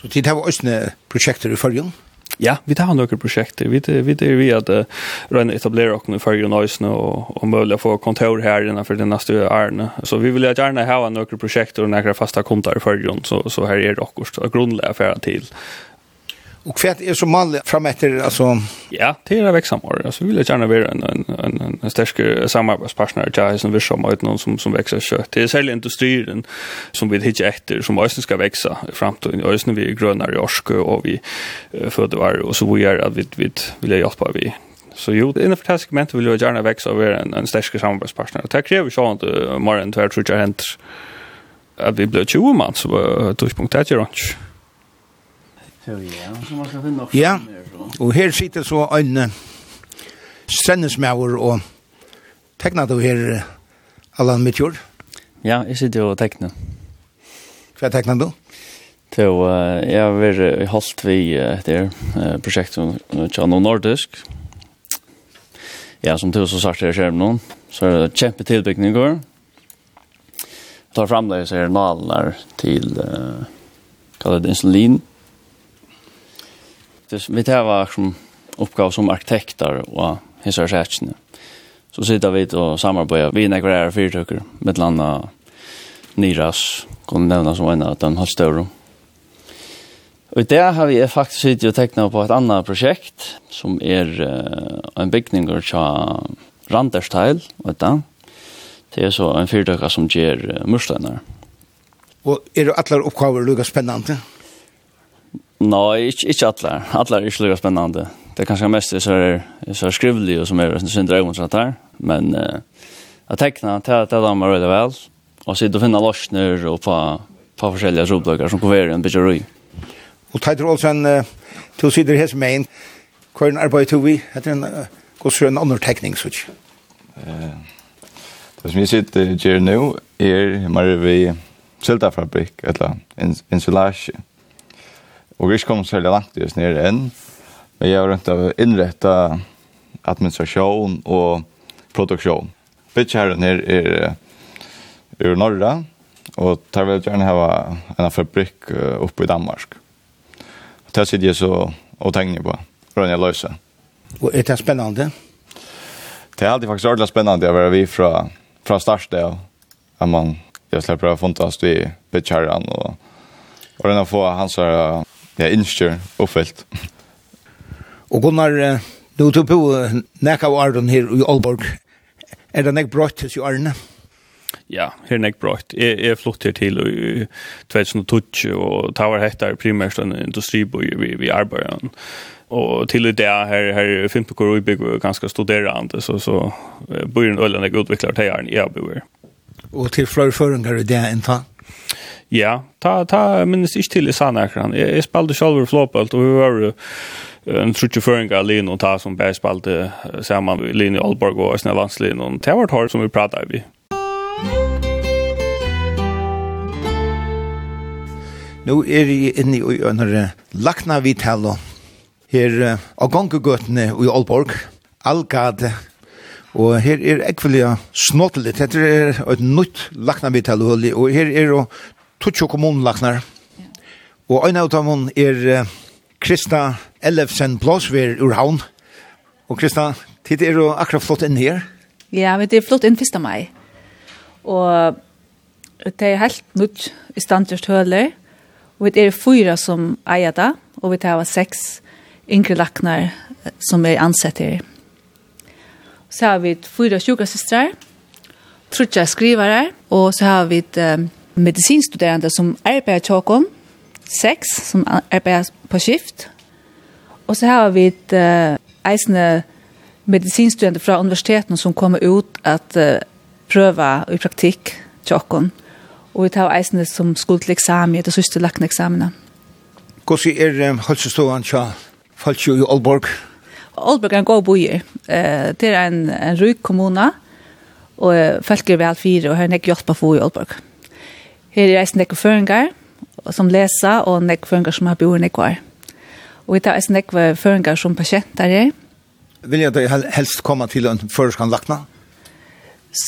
Så tid har vi også prosjekter i følgen? Ja, vi tar noen prosjekter. Vi vi det vi at uh, röna etablera i med för og, og mulig å få kontor her innenfor för den nästa. Så vi vil gärna ha noen prosjekter og noen fasta kontor i förgrund så så her er det också grundläggande til. till Och kvärt är så mal fram efter alltså ja, det är växam år. Alltså vill jag gärna vara en en en, en stark samarbetspartner till som vi som ut någon som som växer kött. Det är sällan industrin som vi hittar efter som östen ska växa fram till östen vi är grönare i orske och vi föder var och så vi är att vi vi vill hjälpa vi Så jo, det är en fantastisk segmentet vill jag gärna växa och vara en, en stark samarbetspartner. Det kräver ju at uh, morgen tver tror jeg henter at vi blir 20 man så då uh, det er ikke ja. Så man skal finne Ja, og her sitter så en sendesmauer og tekna du her, Allan Mitjord. Ja, jeg sitter og tekner. Hva tekna du? Så uh, jeg har vært holdt vi etter uh, prosjekt som Tjano Nordisk. Ja, som du så sagt her skjer noen. Så er det kjempe tilbygninger. Jeg tar det så er det naler til uh, kallet insulin faktisk, vi tar var som oppgave som arkitekter og hissar sætsene. Så sitter vi og samarbeider, vi nekker er fyrtøkker, med landa Niras, kunne nevne som en av den halvstøvrum. Og i det har vi faktisk sittet og tekna på et annet prosjekt, som er uh, en bygning av Randersteil, vet du. Det er så en fyrtøkker som gjør uh, murstøyner. Og er det alle oppgaver lukket spennende? Ja. Nei, ikke, ikke alle. Alle er ikke lukket spennende. Det er kanskje mest så er, så er skrivelig og som er sin drømmen sånn der. Men uh, jeg tekner til at det er meg veldig vel. Og så er det å finne løsner og på, på forskjellige solbløkker som kommer en bedre røy. Og Teitur Olsen, to sider hans mein, hva er en arbeid til vi? heter en gåsrøn annen tekning, så ikke? Det som jeg sitter gjør nå er mer ved siltafabrikk, eller insulasje. Og vi er ikke kommet særlig langt i oss nere enn, men jeg har rundt av innretta administrasjon og produksjon. Bytjeherren her er ur Norra, og tar vi gjerne hava en fabrikk oppe i Danmark. Og det sitter jeg så og tegner på, hvordan jeg løser. Og er det spennende? Det er alltid faktisk ordentlig spennende å være vi fra, fra start av, at man jeg slipper å funnes vi bytjeherren og, og den få hans her ja innskjer oppfelt. Og Gunnar, du tog på nekka av Arden her i Aalborg. Er det nek brått til i Arne? Ja, her er nek brått. Jeg, jeg flott her til i 2012, og ta var hettar primært en industriboi vi, vi arbeider. Og til i det her, her finner på hvor vi bygger ganske studerende, så, så bøyren øyne jeg utvikler til jeg er en jeg bor. Og til flere føringer i det enn ta? Ja, ta, ta minnes ikke til i Sanakran. Jeg, jeg spalte selv i Flåpelt, og vi var en trutje føring av Lino, ta som bare spalte sammen med Lino Aalborg og Østene Landslino. Det var et som vi pratet i. Nå er vi inne i under Lakna Vitalo, her av gongegøtene i Aalborg, Algade, Og her er ekvelia snottelig, dette er et nytt lakna vi og her er jo tutsi kommunlaknar. Og ein av dem er Krista Ellefsen Blåsver ur Havn. Og Krista, tid er du akkurat flott inn her? Ja, men det er flott inn 1. mai. Og det er helt nytt i standgjørst høler. Og det er fyra som eier det, og vi tar seks yngre laknar som er ansett her. Så har vi fyra sjukasystrar, trutja skrivare, og så har vi um, medicinstuderande som arbeider tjokom, sex som arbeider på skift. Och så har vi ett uh, eisende medicinstuderande från universiteten som kommer ut att uh, pröva i praktik tjokom. Och vi tar eisende som skuld till examen, det siste lakne eksamene. Hvordan er um, hälsostovan til falskjo i Aalborg? Aalborg er en god bojer. Uh, det er en, en ryk kommuna, og uh, folk er vel fire, og her er ikke hjelp å få i Aalborg. Her er eisen nekve føringar som leser, og nekve føringar som har bjorn nekkvar. Og vi tar eisen nekve føringar som patienter er. Vil jeg da helst komme til en føreskan lakna?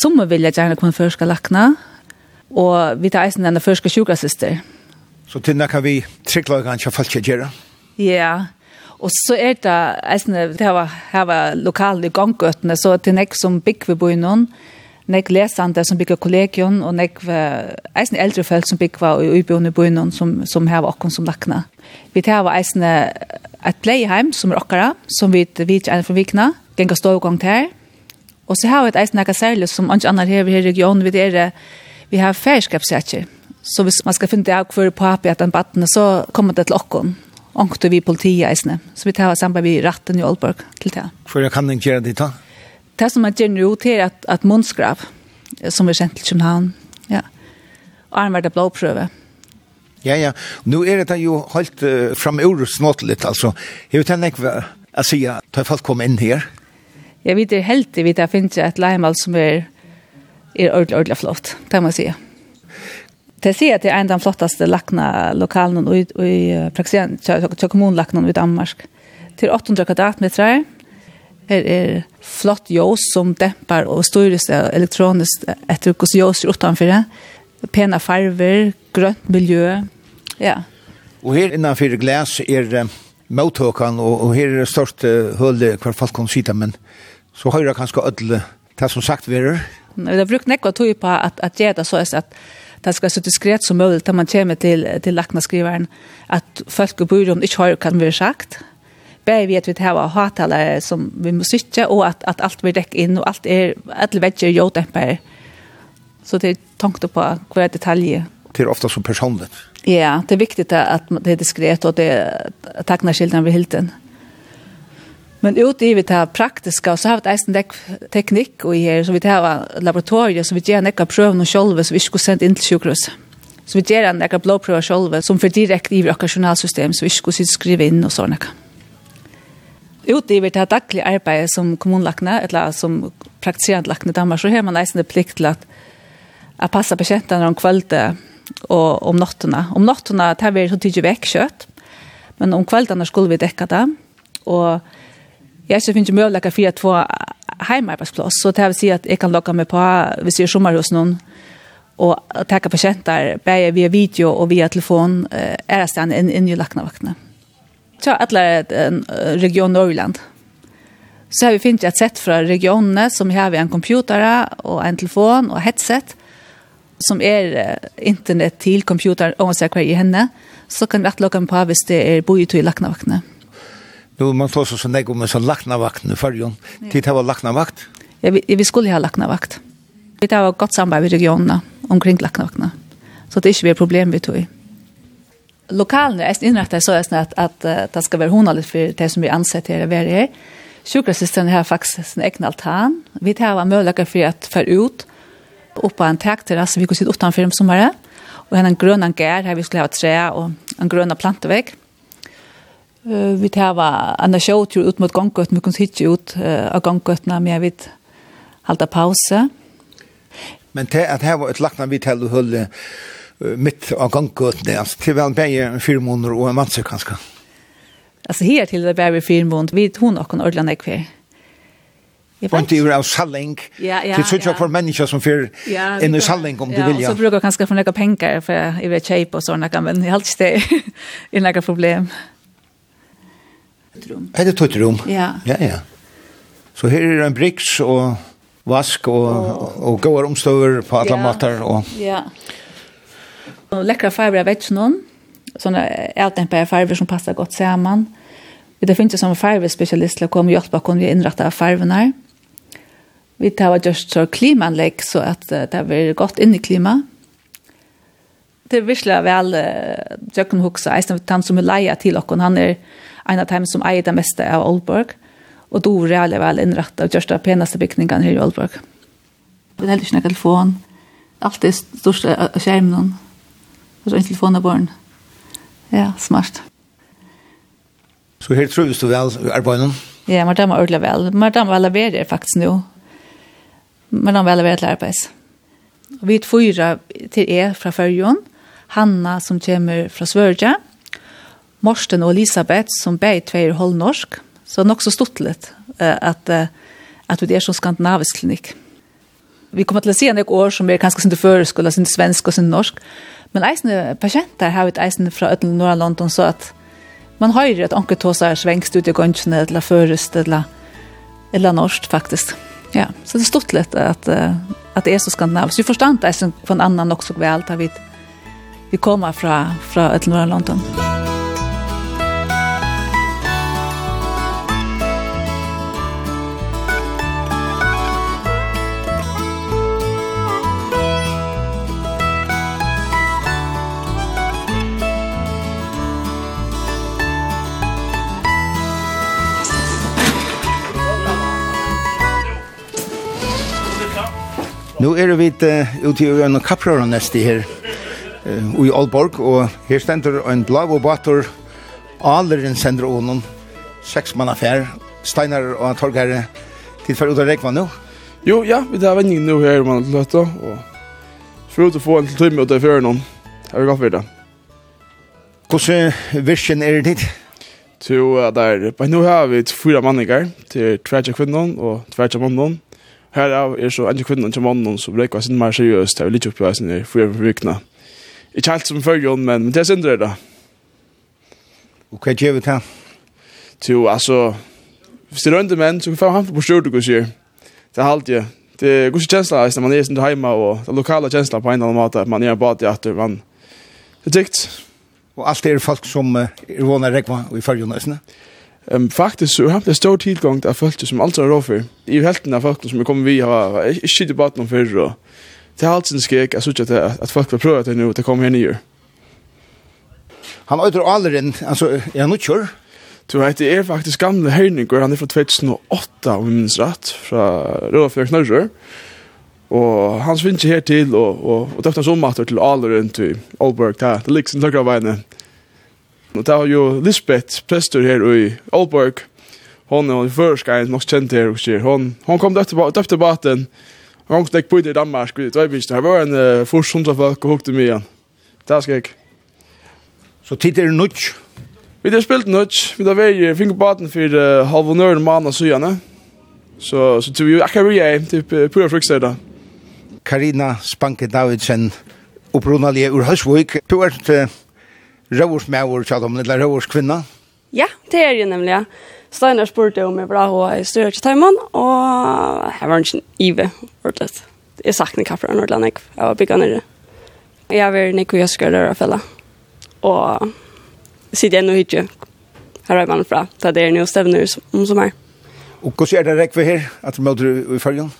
Som vil jeg gjerne komme føreskan lakna, og vi tar eisen denne førskan sjukasister. Så til nekker vi trikklagan kja falskje gjerra? Ja, yeah. Og så er det, eisne, det her var, her var lokale i så til nek som bygg vi bor i noen, nek lesande som bygger kollegion og nek eisen eldre folk som bygger og uibjørn i som, som har okken som lakna. Vi tar eisen et playheim som er okkara, som vi vet er for Vikna, gengar stågång til her. Og så har vi et eisen nekka særlig som andre andre her i regionen, vi er vi har færskapsretjer. Så hvis man skal finne av hver papi at den battene, så kommer det til okken. Onkte vi politiet eisne. Så vi tar samarbeid vi ratten i Aalborg til det. Hvor kan den gjøre det da? det som man gjør nå til at, at munnskrav, som vi kjent til København, ja. og han var det blåprøve. Ja, ja. Nå er det jo helt uh, fram ur snått litt, altså. Jeg vet ikke hva jeg sier, da folk kom inn her. Jeg vet det heldig, vi der finnes et leimal som er, er ordentlig, ordentlig flott, det må jeg si. Det sier at det er en av de flottaste lakna lokalen i, i, i, i kommunlakna i Danmark. Til 800 kvadratmeter, Her er flott ljós som dempar og styres elektronisk etter hos ljós utenfor. Pena farver, grønt miljø, ja. Og her innanfor glas er uh, mottøkan, og, og her er størst uh, høle hver folk kan sitte, men så høyre kanskje ødele det som sagt verer. Vi har brukt nekva tog på at, at gjøre det så er at det skal så diskret som mulig til man kommer til, til laknaskriveren, at folk og byrån ikke har kan være sagt, Bär vi att vi har hatalare som vi måste sitta och att att allt blir däck in och allt är alla väggar jordämpare. Så det tänkte på kvar detaljer. Det är ofta så personligt. Ja, det är viktigt att det är diskret och det tacknar skildan vid hilden. Men ut i vi tar praktiska så har vi eisen dek teknikk og her, så vi tar laboratorier, så vi gjør nekka prøven og sjolve, så vi ikke skulle sendt inn til sjukhus. Så vi gjør nekka blåprøver sjolve, som for direkt i vårt journalsystem, så vi ikke skriva skrive inn og sånn utgiver til daglig arbeid som kommunlakne, eller som praktiserende lakne i Danmark, så har man eisen plikt til at, at passa patientene om kvalitet og om nattene. Om nattene tar vi så tidlig vekk kjøtt, men om kveldene skulle vi dekka det. Og jeg synes ikke mulighet for å få heimarbeidsplass, så det vil si at jeg kan lukke meg på hvis jeg er sommer hos noen, og takke patienter, bare via video og via telefon, er det stedet inn, inn i laknavaktene. Mm ta alla region Norrland. Så har vi finnet et sett fra regionene som har vi en computer og en telefon og headset som er internet til computer og så hver i henne så kan vi atlåka på hvis det er boi til Laknavakne. Nu man tar så sånn jeg om en sånn laknavaktene før jo. Tid har laknavakt? Ja, vi, vi skulle ha laknavakt. Vi tar godt samarbeid med regionene omkring laknavaktene. Så det er ikke vi problem vi tog i lokalen är inrättade så att att, at det ska vara honalligt för det som vi ansett här är här. Sjukrassisten har faktiskt sin egen altan. Vi tar möjligheter för att föra ut upp på en takterrasse vi går sitt utanför om sommaren. Och en grön gär här vi skulle ha trä och en gröna plantevägg. Uh, vi tar en showtur ut mot gånggötna. Vi kan sitta ut uh, av gånggötna med vid halta pause. Men det att här var ett lackna vi till och höll mitt av ganggøtene, altså til vel bare fire måneder og en masse kanskje. Altså her til det bare fire måneder, vi tog noen ordentlig ekver. Og ikke er av salling, ja, ja, til sånn ja. for mennesker som fyrer ja, inn i salling om ja, du vil. Ja, og så bruker jeg kanskje for noen penger, for jeg vil kjøpe og sånne, men jeg har alltid det, det er noen problem. Er det tøtt rom? Ja. Ja, ja. Så her er en briks og vask og, og, og gode omstøver på alle ja. mater. Og, ja, ja Läckra fiber av vetchnon. Såna ältempa fiber som passar gott samman. Det finns ju som fiber specialist som kommer hjälpa kon vi inrätta fiberna. Vi tar just så klimanlägg så att det blir gott in i klimat det er virkelig vel Jøkken Huxa, eisen han som er leia til okken, han er en av dem som eier det meste av Aalborg, og då er veldig vel innrettet av gjørste peneste bygningene her i Aalborg. Det er heller ikke noen telefon, alt er størst av skjermen, og en telefon av barn. Ja, smart. Så her tror du vel i arbeidet? Ja, man damer ordentlig vel. Man damer vel arbeider faktisk nå. Man damer vel arbeider til arbeids. Og vi er fyra til er fra Førjon, Hanna som kommer fra Svørja, Morsten og Elisabeth som begge tveier holdnorsk. Så det er nok så stort litt at, at vi er som skandinavisk klinikk vi kommer til å si en år som er kanskje sin føresk, eller sin svensk og sin norsk. Men eisne patienter har et eisne fra Øtland Norra London, så at man høyrer at anker tåsar svengst ut i gønnsene, eller førest, eller, eller norsk faktisk. Ja, så det er stort litt at, at det er så skandinavisk. Vi forstand eisne for en annan också vel, da vi, vi kommer fra, fra Øtland Norra London. Musikk Nu er vi uh, ute i øyne kapprøren neste her uh, i Aalborg, og her stender en blav og bator aleren sender ånen, seks mann affær, steinar og torgare, til for ut av rekva nå. Jo, ja, vi tar vendingen nå her, man til løtta, og for ut å få en til tøyme ut av fjøren om, har vi gått for det. Hvordan virken er det ditt? Jo, uh, der, bare nå har vi fyra manninger, til tverja kvinnon og tverja mannen, Her er så endelig kvinnen til mannen som reikker sin mer seriøst, det er litt oppveisen i for vikna. Ikke helt som følger men det er sindre da. Og hva gjør vi til? Jo, altså, hvis det er rønne menn, så kan vi få han på stjort og sier. Det er alltid, det er gode kjensla, hvis man er sin heima, og det er lokale kjensla på en eller annen måte, at man er bare til at man er tykt. Og alt er folk som er vana rekva i følger nøysene? Ja. Ehm um, faktiskt så har det stor tillgång till folk som alltså rå för. I helten av folk som kommer vi har shit i botten för då. Det har alltså skek alltså att att folk vill prova att nu att komma här ner. Han har ju aldrig alltså jag nu kör. Du vet det är faktiskt gamla höjningar han är från 2008 om minns rätt från Råfjärd Knörrö. Och han svinner här till och och och döpte som åter till Allerund till Oldberg där. Det liksom tar av vägen. Og det var jo Lisbeth, prester her i Aalborg, hon er først gang nok kjent her og sier, hon, hon kom døpte baten, og på den, hon kom på i Danmark, det var ikke, det var en uh, først hundra folk og hukte mye igjen. Det skal jeg. Så tid er nødt? Vi har spilt nødt, vi har vært i fingerbaten for uh, halv og halvonøren mann og søgjene, så, så tror vi akkurat vi er, typ uh, pura frukster da. Karina Spanke Davidsen, opprunalige ur Høsvøk, du er Røvers mævor, tja, men eller Røvers kvinna? Ja, det er jo nemlig, ja. Steinar spurte om jeg bra hva i styrer til timen, og jeg var ikke ive, ordentlig. Jeg sakner kapperen ordentlig, jeg, jeg var bygget nere. Jeg var Nico Jøsker Rørafella, og sitter jeg nå ikke her er man fra, da det er nye stevner som, som er. Og hvordan er det rekve her, at du møter i følgen?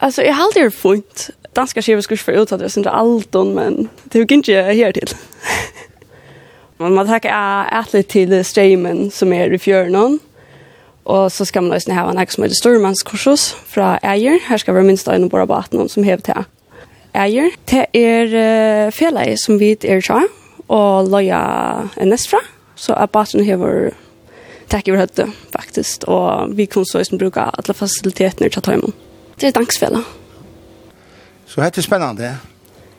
Altså, jeg har aldri funnet danska skivet skulle för uttaget alt allton men det gick inte här till. man man tackar ärligt till streamen som är i fjärnan. Och så ska man nästan ha en extra med Stormanskursus från Eier. Här ska vara minst en av bara någon som heter här. Eier, det är fjellet som vi är så och loja en nästa så er baten hever takk tack över hötte faktiskt och vi kan så isen bruka alla faciliteterna i Chatham. Det er dagsfälla. Så det er spännande.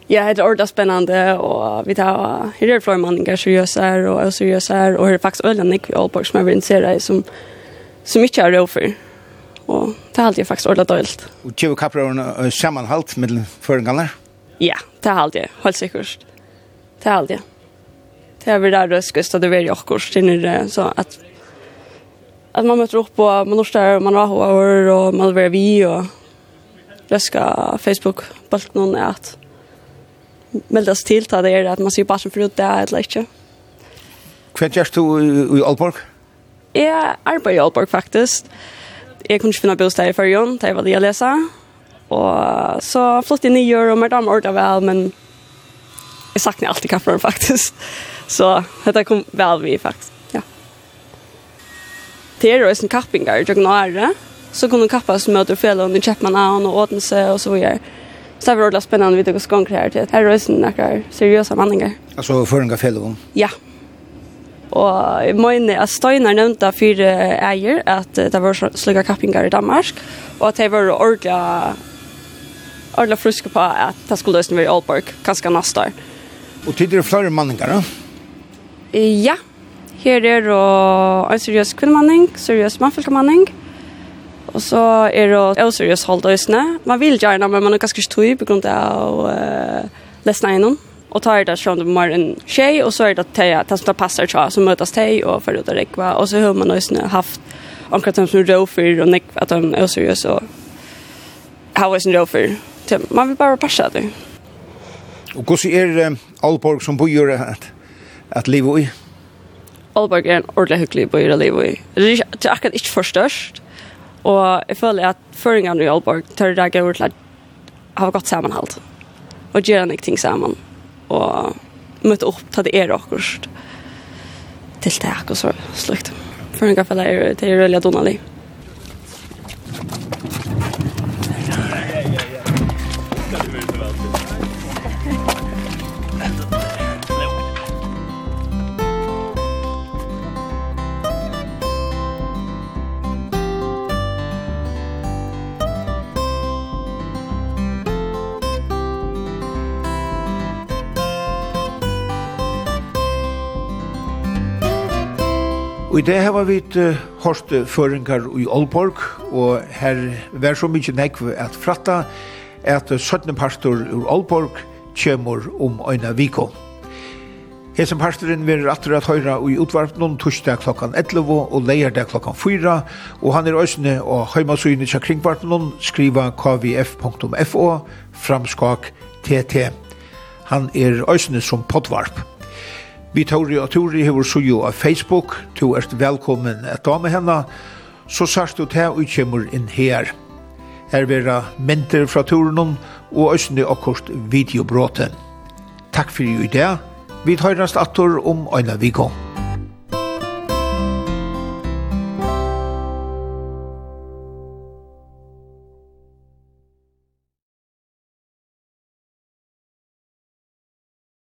Ja, det er ordentlig spännande och vi tar her er flere manninger seriøse her, og er och her, och her är faktiskt øyne Nick i Aalborg som är intresserade som så mycket er råd for. Och det har alltid faktiskt ordentlig dåligt. Och tjugo kapprar och sammanhalt med føringene? Ja, det har alltid, helt säkert. Det har alltid. Det är väl där røskest, og det är ju också till så att att man möter upp og man låtsas man har och man vill vi och röska Facebook bult någon är att meldas till ta det är att man ser bara för det är eller inte. Just du i Alborg? Ja, arbetar i Alborg faktiskt. Jag kunde finna bostad i förrjun, det var det jag läsa. Och så flott jag nio Gör och mer damer väl, men jag saknar alltid kaffran faktiskt. Så detta kom väl vi faktiskt, ja. Det är då en kappingar i Jognoare så kunde kappas med att fälla under Chapman Island och Odense och så vidare. Så det var ordentligt spännande vid att gå här till att här rösten några seriösa manningar. Alltså förringar fällor? Ja. Og jeg mener at Steinar nevnte fire eier at det var slugga kappingar i Danmark, og at det var ordentlig ordentlig fruske på at det skulle løsne være i Aalborg, kanskje neste år. Og tid er det flere manninger, da? Ja. Her er det en seriøs kvinnemanning, seriøs mannfølgemanning, Og så er det oseriøs hold øsene. Man vil gjerne, men man er ganske støy på grunn av uh, lesene innom. Og tar det sånn det var en tjej, og så er det det, det som det passer til, så møtes tjej og følger ut av rekva. Og så har man øsene haft omkring dem som er råfyr, og nekva at de er oseriøs, og har øsene råfyr. Man vil bare passe det. Og hvordan er Alborg som bor at, at livet i? Alborg er en ordentlig hyggelig bor i livet i. Det er akkurat ikke for størst, Og jeg føler at føringene i Aalborg tør det går til at har gått sammenhalt. Og gjør en ting sammen. Og møte opp til det er akkurat tiltak og så slukt. Føringene føler jeg det er veldig donalig. Og i det har vi uh, hørt føringar i Aalborg, og her var så mykje nekv at fratta at 17 pastor ur Aalborg kjemur om øyna viko. Hesen pastoren vil aftur at høyra i i utvarpnum torsdag klokkan 11 og leierdag klokkan 4, og han er òsne og heimasøyne tja kringvarpnum skriva kvf.fo framskak tt. Han er òsne som podvarp. Vi Tori og Tori hever så jo av Facebook, du er velkommen et dame henne, så sørst du til og kommer inn her. Her vera menter fra turen og østene akkurat videobråten. Takk for i dag. Vi tar rast atter om øyne vikon.